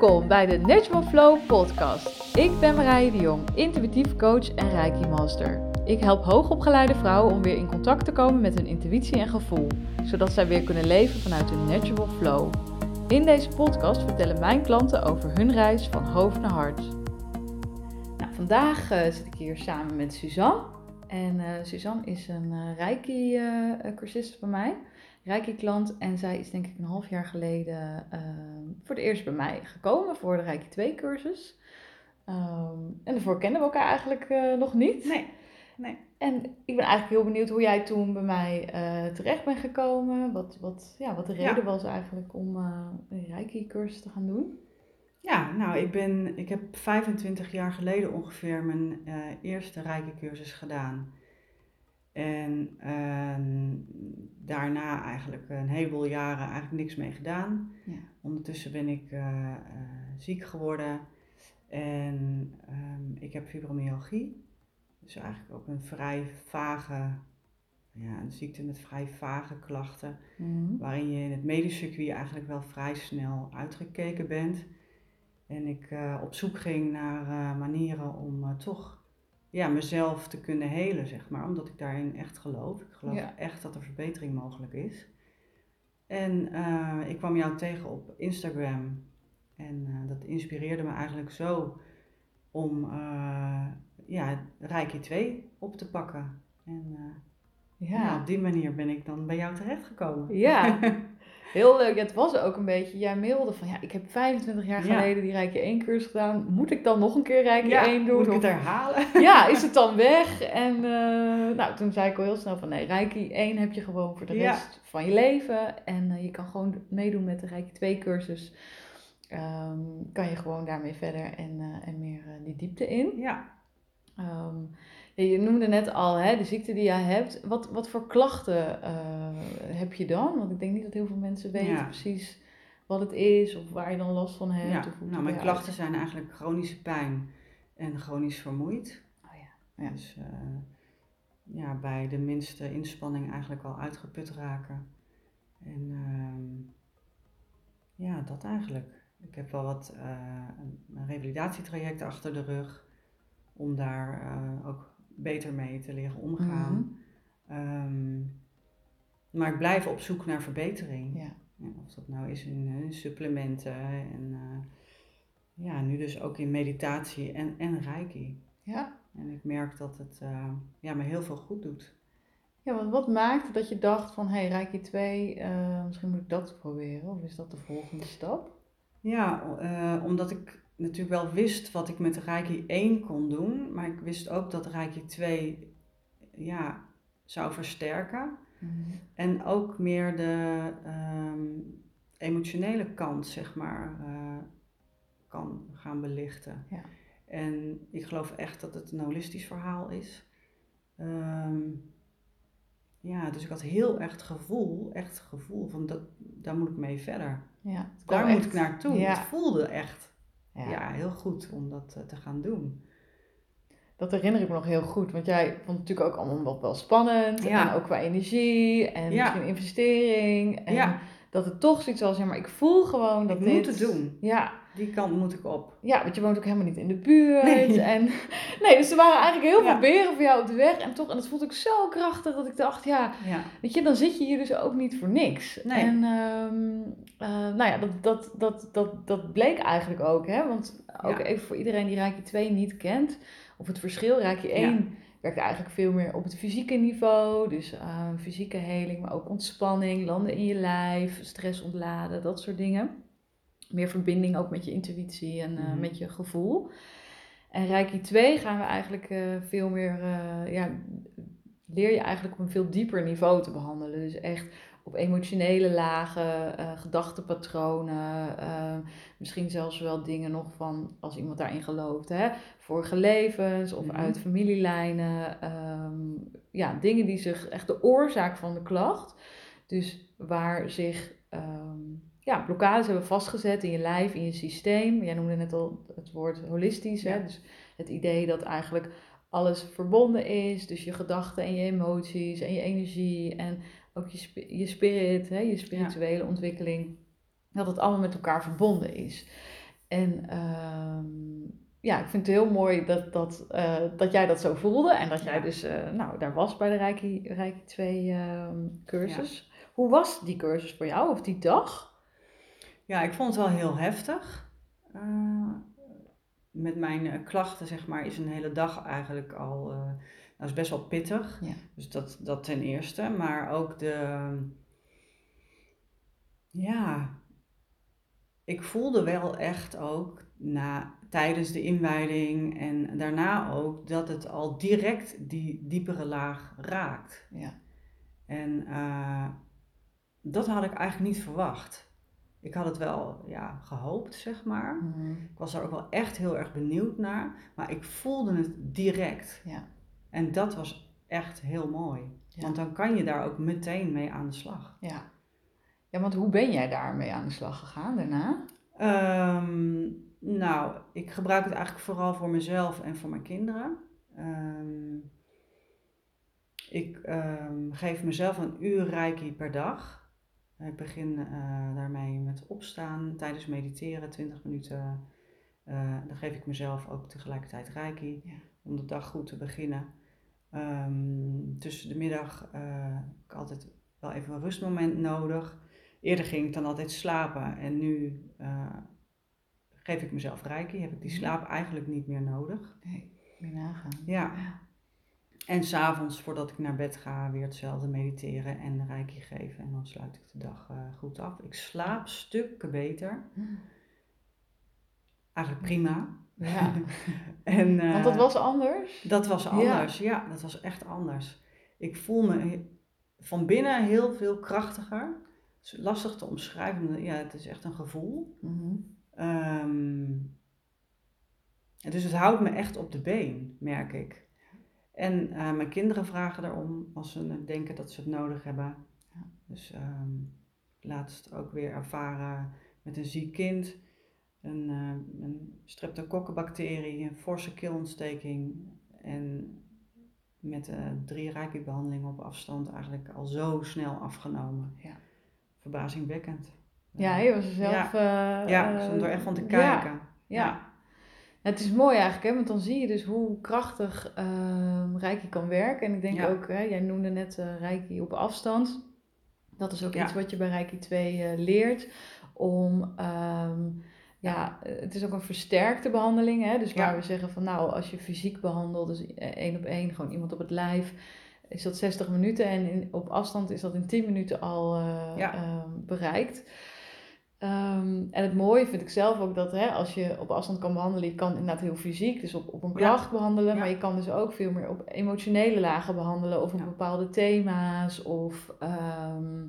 Welkom bij de Natural Flow podcast. Ik ben Marije de Jong, intuïtief coach en Reiki master. Ik help hoogopgeleide vrouwen om weer in contact te komen met hun intuïtie en gevoel, zodat zij weer kunnen leven vanuit hun natural flow. In deze podcast vertellen mijn klanten over hun reis van hoofd naar hart. Nou, vandaag uh, zit ik hier samen met Suzanne. En uh, Suzanne is een uh, Reiki-cursist bij mij. Reiki-klant. En zij is denk ik een half jaar geleden ehm, voor het eerst bij mij gekomen voor de Reiki 2 cursus. Ehm, en daarvoor kennen we elkaar eigenlijk uh, nog niet. Nee, nee. En ik ben eigenlijk heel benieuwd hoe jij toen bij mij uh, terecht bent gekomen. Wat, wat, ja, wat de reden ja. was eigenlijk om uh, een Reiki-cursus te gaan doen. Ja, nou, ik, ben, ik heb 25 jaar geleden ongeveer mijn eerste Reiki-cursus gedaan. En uh, daarna eigenlijk een heleboel jaren eigenlijk niks mee gedaan. Ja. Ondertussen ben ik uh, uh, ziek geworden en um, ik heb fibromyalgie. Dus eigenlijk ook een vrij vage, ja, een ziekte met vrij vage klachten. Mm-hmm. Waarin je in het medisch circuit eigenlijk wel vrij snel uitgekeken bent. En ik uh, op zoek ging naar manieren om toch ja, mezelf te kunnen helen, zeg maar. Omdat ik daarin echt geloof. Ik geloof ja. echt dat er verbetering mogelijk is. En uh, ik kwam jou tegen op Instagram. En uh, dat inspireerde me eigenlijk zo om uh, ja, Reiki 2 op te pakken. En ja. ja. op die manier ben ik dan bij jou terechtgekomen. Ja, Heel leuk. Het was ook een beetje, jij mailde van ja, ik heb 25 jaar geleden die Rijke 1 cursus gedaan. Moet ik dan nog een keer Rijke ja, 1 doen? Moet ik het herhalen? Ja, is het dan weg? En uh, nou, toen zei ik al heel snel van nee, Rijke 1 heb je gewoon voor de rest van je leven. En uh, je kan gewoon meedoen met de Rijke 2 cursus. Um, kan je gewoon daarmee verder en, uh, en meer die diepte in. Ja. Um, je noemde net al hè, de ziekte die jij hebt. Wat, wat voor klachten uh, heb je dan? Want ik denk niet dat heel veel mensen weten ja. precies wat het is of waar je dan last van hebt. Ja, of nou, mijn klachten uit. zijn eigenlijk chronische pijn en chronisch vermoeid. Oh ja. ja. Dus uh, ja, bij de minste inspanning eigenlijk al uitgeput raken. En uh, ja, dat eigenlijk. Ik heb wel wat uh, een revalidatietraject achter de rug om daar ook beter mee te leren omgaan. Mm -hmm. um, maar ik blijf op zoek naar verbetering. Ja. Ja, of dat nou is in, in supplementen en uh, ja, nu dus ook in meditatie en, en reiki. Ja. En ik merk dat het uh, ja, me heel veel goed doet. Ja, want wat maakte dat je dacht van, hé, hey, Reiki 2, uh, misschien moet ik dat proberen? Of is dat de volgende stap? Ja, omdat ik natuurlijk wel wist wat ik met Reiki 1 kon doen, maar ik wist ook dat Reiki 2 ja, zou versterken. Mm-hmm. En ook meer de um, emotionele kant, zeg maar, uh, kan gaan belichten. Ja. En ik geloof echt dat het een holistisch verhaal is. Um, ja, dus ik had heel echt gevoel, echt gevoel van dat, daar moet ik mee verder. Ja, daar moet ik naartoe. Ja. Het voelde echt ja. ja, heel goed om dat uh, te gaan doen. Dat herinner ik me nog heel goed, want jij vond het natuurlijk ook allemaal wel, wel spannend. Ja. En ook qua energie en misschien investering. En. Dat het toch zoiets was, ja, maar ik voel gewoon dat ik dit... moet het doen. Ja. Die kant moet ik op. Ja, want je woont ook helemaal niet in de buurt. Nee. En, nee, dus er waren eigenlijk heel Ja. veel beren voor jou op de weg. En toch, en dat vond ik zo krachtig dat ik dacht, ja, Ja. Weet je, dan zit je hier dus ook niet voor niks. Nee. En um, uh, nou ja, dat, dat, dat, dat, dat bleek eigenlijk ook. Hè? Want ook Ja. even voor iedereen die Reiki 2 niet kent, of het verschil, Reiki 1 werkt eigenlijk veel meer op het fysieke niveau. Dus uh, fysieke heling, maar ook ontspanning, landen in je lijf, stress ontladen, dat soort dingen. Meer verbinding ook met je intuïtie en uh, Mhm. met je gevoel. En Reiki 2 gaan we eigenlijk uh, veel meer, uh, ja, leer je eigenlijk op een veel dieper niveau te behandelen. Dus echt op emotionele lagen, uh, gedachtenpatronen, uh, misschien zelfs wel dingen nog van, als iemand daarin gelooft, hè, vorige levens of Mhm. uit familielijnen. Um, ja, dingen die zich, echt de oorzaak van de klacht, dus waar zich um, ja, blokkades hebben vastgezet in je lijf, in je systeem. Jij noemde net al het woord holistisch, Ja. hè, dus het idee dat eigenlijk alles verbonden is. Dus je gedachten en je emoties en je energie en ook je, je spirit, hè, je spirituele ontwikkeling. Dat het allemaal met elkaar verbonden is. En ehm, ja, ik vind het heel mooi dat, dat, eh, dat jij dat zo voelde. En dat jij dus eh, nou, daar was bij de Reiki, Reiki 2 ehm, cursus. Hoe was die cursus voor jou of die dag? Ja, ik vond het wel heel heftig. Eh, met mijn klachten, zeg maar, is een hele dag eigenlijk al. Dat is best wel pittig. Ja. Dus dat, dat ten eerste. Maar ook de. Ja. Ik voelde wel echt ook na, tijdens de inwijding en daarna ook dat het al direct die diepere laag raakt. Ja. En eh, dat had ik eigenlijk niet verwacht. Ik had het wel ja, gehoopt, zeg maar. Mhm. Ik was daar ook wel echt heel erg benieuwd naar. Maar ik voelde het direct. Ja. En dat was echt heel mooi. Ja. Want dan kan je daar ook meteen mee aan de slag. Ja. ja, want hoe ben jij daarmee aan de slag gegaan daarna? Ehm, nou, ik gebruik het eigenlijk vooral voor mezelf en voor mijn kinderen. Ehm, ik ehm, geef mezelf een uur reiki per dag. Ik begin eh, daarmee met opstaan, tijdens mediteren, 20 minuten. Eh, dan geef ik mezelf ook tegelijkertijd reiki Ja. om de dag goed te beginnen. Ehm, tussen de middag eh, heb ik altijd wel even een rustmoment nodig. Eerder ging ik dan altijd slapen en nu eh, geef ik mezelf reiki. Heb ik die Mhm. slaap eigenlijk niet meer nodig. Nee, weer nagaan. Ja. Ja. En s'avonds voordat ik naar bed ga weer hetzelfde mediteren en reiki geven. En dan sluit ik de dag eh, goed af. Ik slaap stukken beter. Eigenlijk prima. Ja, en, eh, want dat was anders. Dat was anders, ja. dat was echt anders. Ik voel me van binnen heel veel krachtiger. Het is lastig te omschrijven, ja, het is echt een gevoel. En dus het houdt me echt op de been, merk ik. En eh, mijn kinderen vragen erom als ze denken dat ze het nodig hebben. Ja. Dus ehm, laatst ook weer ervaren met een ziek kind. Een, eh een streptokokkenbacterie, een forse keelontsteking. En met eh, drie reiki-behandelingen op afstand eigenlijk al zo snel afgenomen. Ja. Verbazingwekkend. Ja, je was er zelf... Ja, eh, ja, ik stond er echt van te kijken. Ja. Het is mooi eigenlijk, hè? want dan zie je dus hoe krachtig ehm Reiki kan werken. En ik denk Ja. ook, hè, jij noemde net eh, Reiki op afstand. Dat is ook Ja. iets wat je bij Reiki 2 eh, leert. Om, ehm, ja, eh, het is ook een versterkte behandeling. Hè? Dus waar Ja. we zeggen van, nou, als je fysiek behandelt, dus eh, één op één, gewoon iemand op het lijf, is dat 60 minuten. En in, op afstand is dat in 10 minuten al eh, Ja. ehm, bereikt. Ehm, en het mooie vind ik zelf ook dat hè, als je op afstand kan behandelen, je kan inderdaad heel fysiek, dus op, op een klacht behandelen, maar je kan dus ook veel meer op emotionele lagen behandelen of op bepaalde thema's of ehm,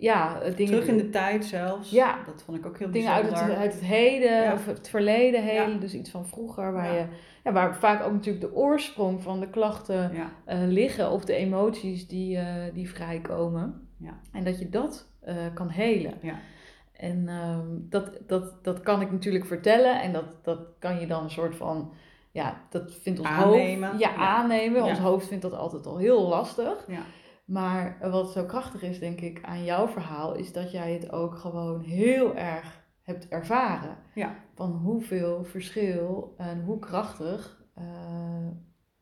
ja, eh, dingen, Terug in de tijd zelfs. Ja. Dat vond ik ook heel dingen uit bijzonder. het, uit het heden Ja. of het verleden helen, Ja. dus iets van vroeger, waar, Ja. je, ja, waar vaak ook natuurlijk de oorsprong van de klachten eh, liggen of de emoties die, eh, die vrijkomen. Ja. En dat je dat kan helen. ja, En ehm, dat, dat, dat kan ik natuurlijk vertellen en dat, dat kan je dan een soort van, ja, dat vindt ons Aannemen. hoofd, ja, Ja. aannemen. Ons Ja. hoofd vindt dat altijd al heel lastig. ja. Maar wat zo krachtig is, denk ik, aan jouw verhaal, is dat jij het ook gewoon heel erg hebt ervaren. Ja. Van hoeveel verschil en hoe krachtig, eh,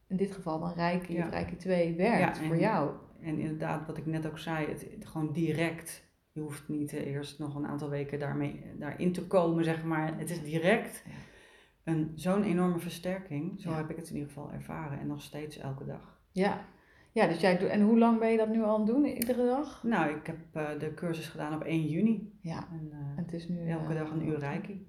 in dit geval dan Reiki Ja. of Reiki 2 werkt Ja, en- voor jou. En inderdaad, wat ik net ook zei, het, het gewoon direct. Je hoeft niet eh, eerst nog een aantal weken daarmee, daarin te komen, zeg maar. Het is direct een, zo'n enorme versterking. Zo heb ik het in ieder geval ervaren. En nog steeds elke dag. Ja. Ja, dus jij doet, en hoe lang ben je dat nu al aan het doen, iedere dag? Nou, ik heb eh, de cursus gedaan op 1 juni. Ja, En, eh, en het is nu... elke eh, dag een uur reiki.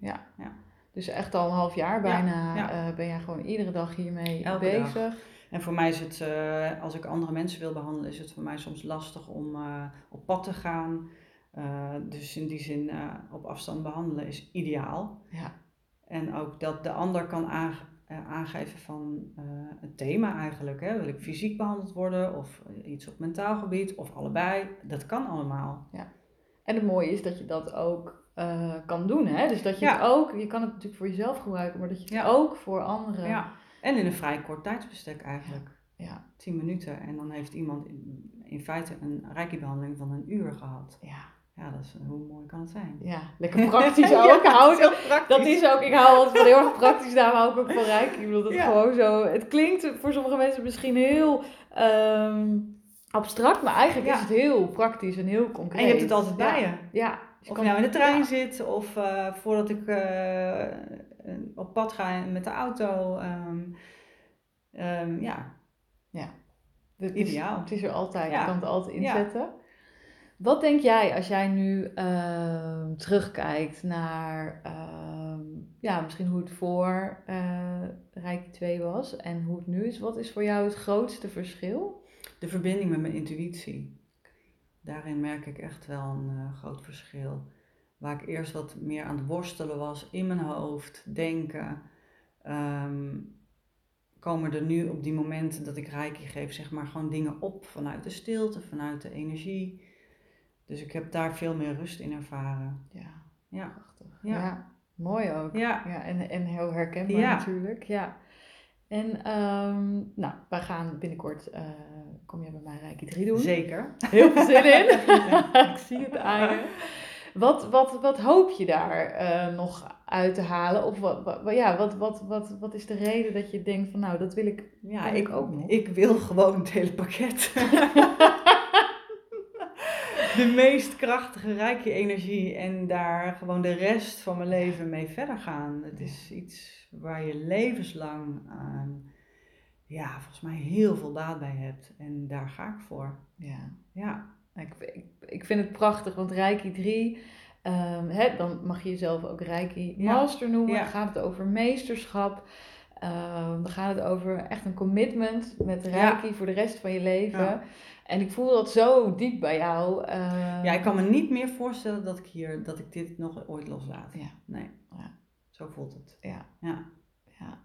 Dus echt al een half jaar bijna ja. ben jij gewoon iedere dag hiermee Elke bezig. En voor mij is het, als ik andere mensen wil behandelen, is het voor mij soms lastig om op pad te gaan. Dus in die zin, op afstand behandelen is ideaal. Ja. En ook dat de ander kan eh, aangeven van eh, het thema eigenlijk. Hè? Wil ik fysiek behandeld worden of iets op mentaal gebied of allebei. Dat kan allemaal. En het mooie is dat je dat ook eh, kan doen. Hè? Dus dat je Ja. het ook, je kan het natuurlijk voor jezelf gebruiken, maar dat je het Ja. ook voor anderen. Ja. En in een vrij kort tijdsbestek eigenlijk. Ja, 10 minuten en dan heeft iemand in, in feite een reiki-behandeling van een uur gehad. ja. Ja, dat is, hoe mooi kan het zijn? Ja, lekker praktisch ook. Ja, hou het ik- is heel praktisch. dat is ook, ik hou altijd van heel erg praktisch, daarom hou ik ook van Reiki. Ik bedoel, dat het Ja. gewoon zo, het klinkt voor sommige mensen misschien heel ehm, abstract, maar eigenlijk Ja. is het heel praktisch en heel concreet. En je hebt het altijd bij Ja. je. Ja. je Of je nou in de trein ja. zit, of eh, voordat ik eh, op pad ga met de auto. ehm, ehm, ja, is, Ideaal. Het is er altijd, je Ja. kan het altijd Ja. inzetten. Wat denk jij als jij nu ehm, terugkijkt naar ehm, ja, misschien hoe het voor eh Reiki 2 was en hoe het nu is? Wat is voor jou het grootste verschil? de verbinding met mijn intuïtie. Daarin merk ik echt wel een eh, groot verschil. Waar ik eerst wat meer aan het worstelen was in mijn hoofd, denken. ehm, komen er nu op die momenten dat ik reiki geef, zeg maar gewoon dingen op vanuit de stilte, vanuit de energie. Dus ik heb daar veel meer rust in ervaren. Ja, Ja, prachtig. Ja. Ja, mooi ook. ja, Ja, en, en heel herkenbaar Ja. natuurlijk. Ja. En ehm, nou, wij gaan binnenkort, eh, kom jij bij mij Reiki 3 doen. zeker. Heel veel zin in. ik zie het aan je. Wat, wat, wat hoop je daar eh, nog uit te halen? Of wat, wat, ja, wat, wat, wat, wat is de reden dat je denkt van nou, dat wil ik... Ja, Wil ik ik ook nog. Ik wil gewoon het hele pakket. de meest krachtige, rijke energie en daar gewoon de rest van mijn leven mee verder gaan. Het is iets waar je levenslang ehm, ja, volgens mij heel veel baat bij hebt. En daar ga ik voor. Ja, Ja, ik, ik, ik vind het prachtig, want Reiki 3... ehm, hè, dan mag je jezelf ook Reiki Ja. Master noemen. Ja. Dan gaat het over meesterschap. Ehm, dan gaat het over echt een commitment met Reiki voor de rest van je leven. Ja. En ik voel dat zo diep bij jou. ehm, ja ik kan me niet meer voorstellen dat ik, hier, dat ik dit nog ooit loslaat. Ja. Nee, Ja. zo voelt het. Ja. Ja. Ja,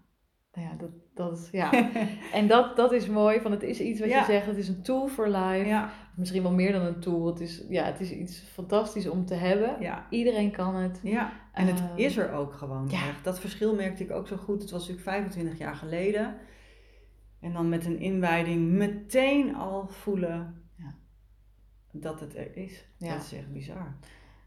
Nou ja, dat, dat is, ja. En dat, dat is mooi, van het is iets wat je zegt, het is een tool for life. Misschien wel meer dan een tool. Het is, ja, het is iets fantastisch om te hebben. ja. Iedereen kan het. Ja, en het Ehm, is er ook gewoon ja. echt. Dat verschil merkte ik ook zo goed. Het was natuurlijk 25 jaar geleden. En dan met een inwijding meteen al voelen Ja. dat het er is. Ja. Dat is echt bizar.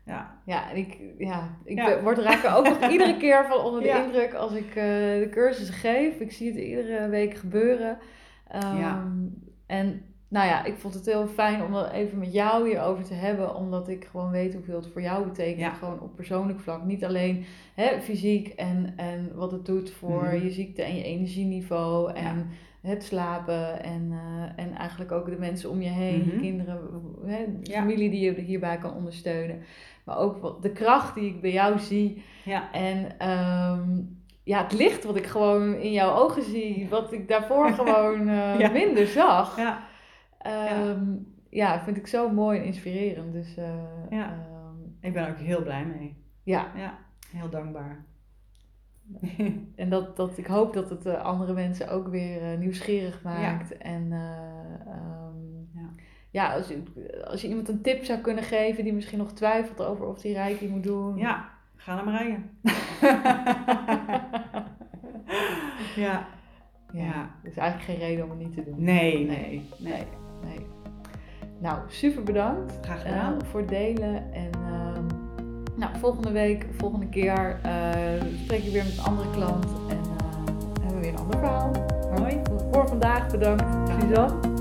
Ja, Ja, en ik, ja, ik Ja. word raak er ook nog iedere keer van onder de Ja. indruk als ik eh, de cursus geef. Ik zie het iedere week gebeuren. Ja. En nou ja, ik vond het heel fijn om er even met jou hierover te hebben. Omdat ik gewoon weet hoeveel het voor jou betekent. Ja. Gewoon op persoonlijk vlak. Niet alleen hè, fysiek en, en wat het doet voor Mhm. je ziekte en je energieniveau. En het slapen en, eh, en eigenlijk ook de mensen om je heen. Je Mhm. kinderen, hè, de Ja. familie die je hierbij kan ondersteunen. Maar ook wat, de kracht die ik bij jou zie. ja, En ehm, ja, het licht wat ik gewoon in jouw ogen zie. Wat ik daarvoor gewoon eh, Ja. minder zag. ja. Ehm, ja, vind ik zo mooi en inspirerend. Dus eh, Ja. ehm, Ik ben er ook heel blij mee. ja, Ja, heel dankbaar. en dat, dat, ik hoop dat het eh, andere mensen ook weer eh, nieuwsgierig maakt. En eh, ehm, Ja. ja, als, je, als je iemand een tip zou kunnen geven die misschien nog twijfelt over of die reiki moet doen. Ja, ga naar Marije. ja. ja. Ja. Er is eigenlijk geen reden om het niet te doen. Nee, nee, nee. Nee, nee. Nou, super bedankt Graag eh, gedaan. voor het delen. En ehm, nou, volgende week, volgende keer, eh spreek ik weer met een andere klant. En eh, hebben we weer een ander verhaal. Maar Mooi. voor vandaag bedankt, Suzanne.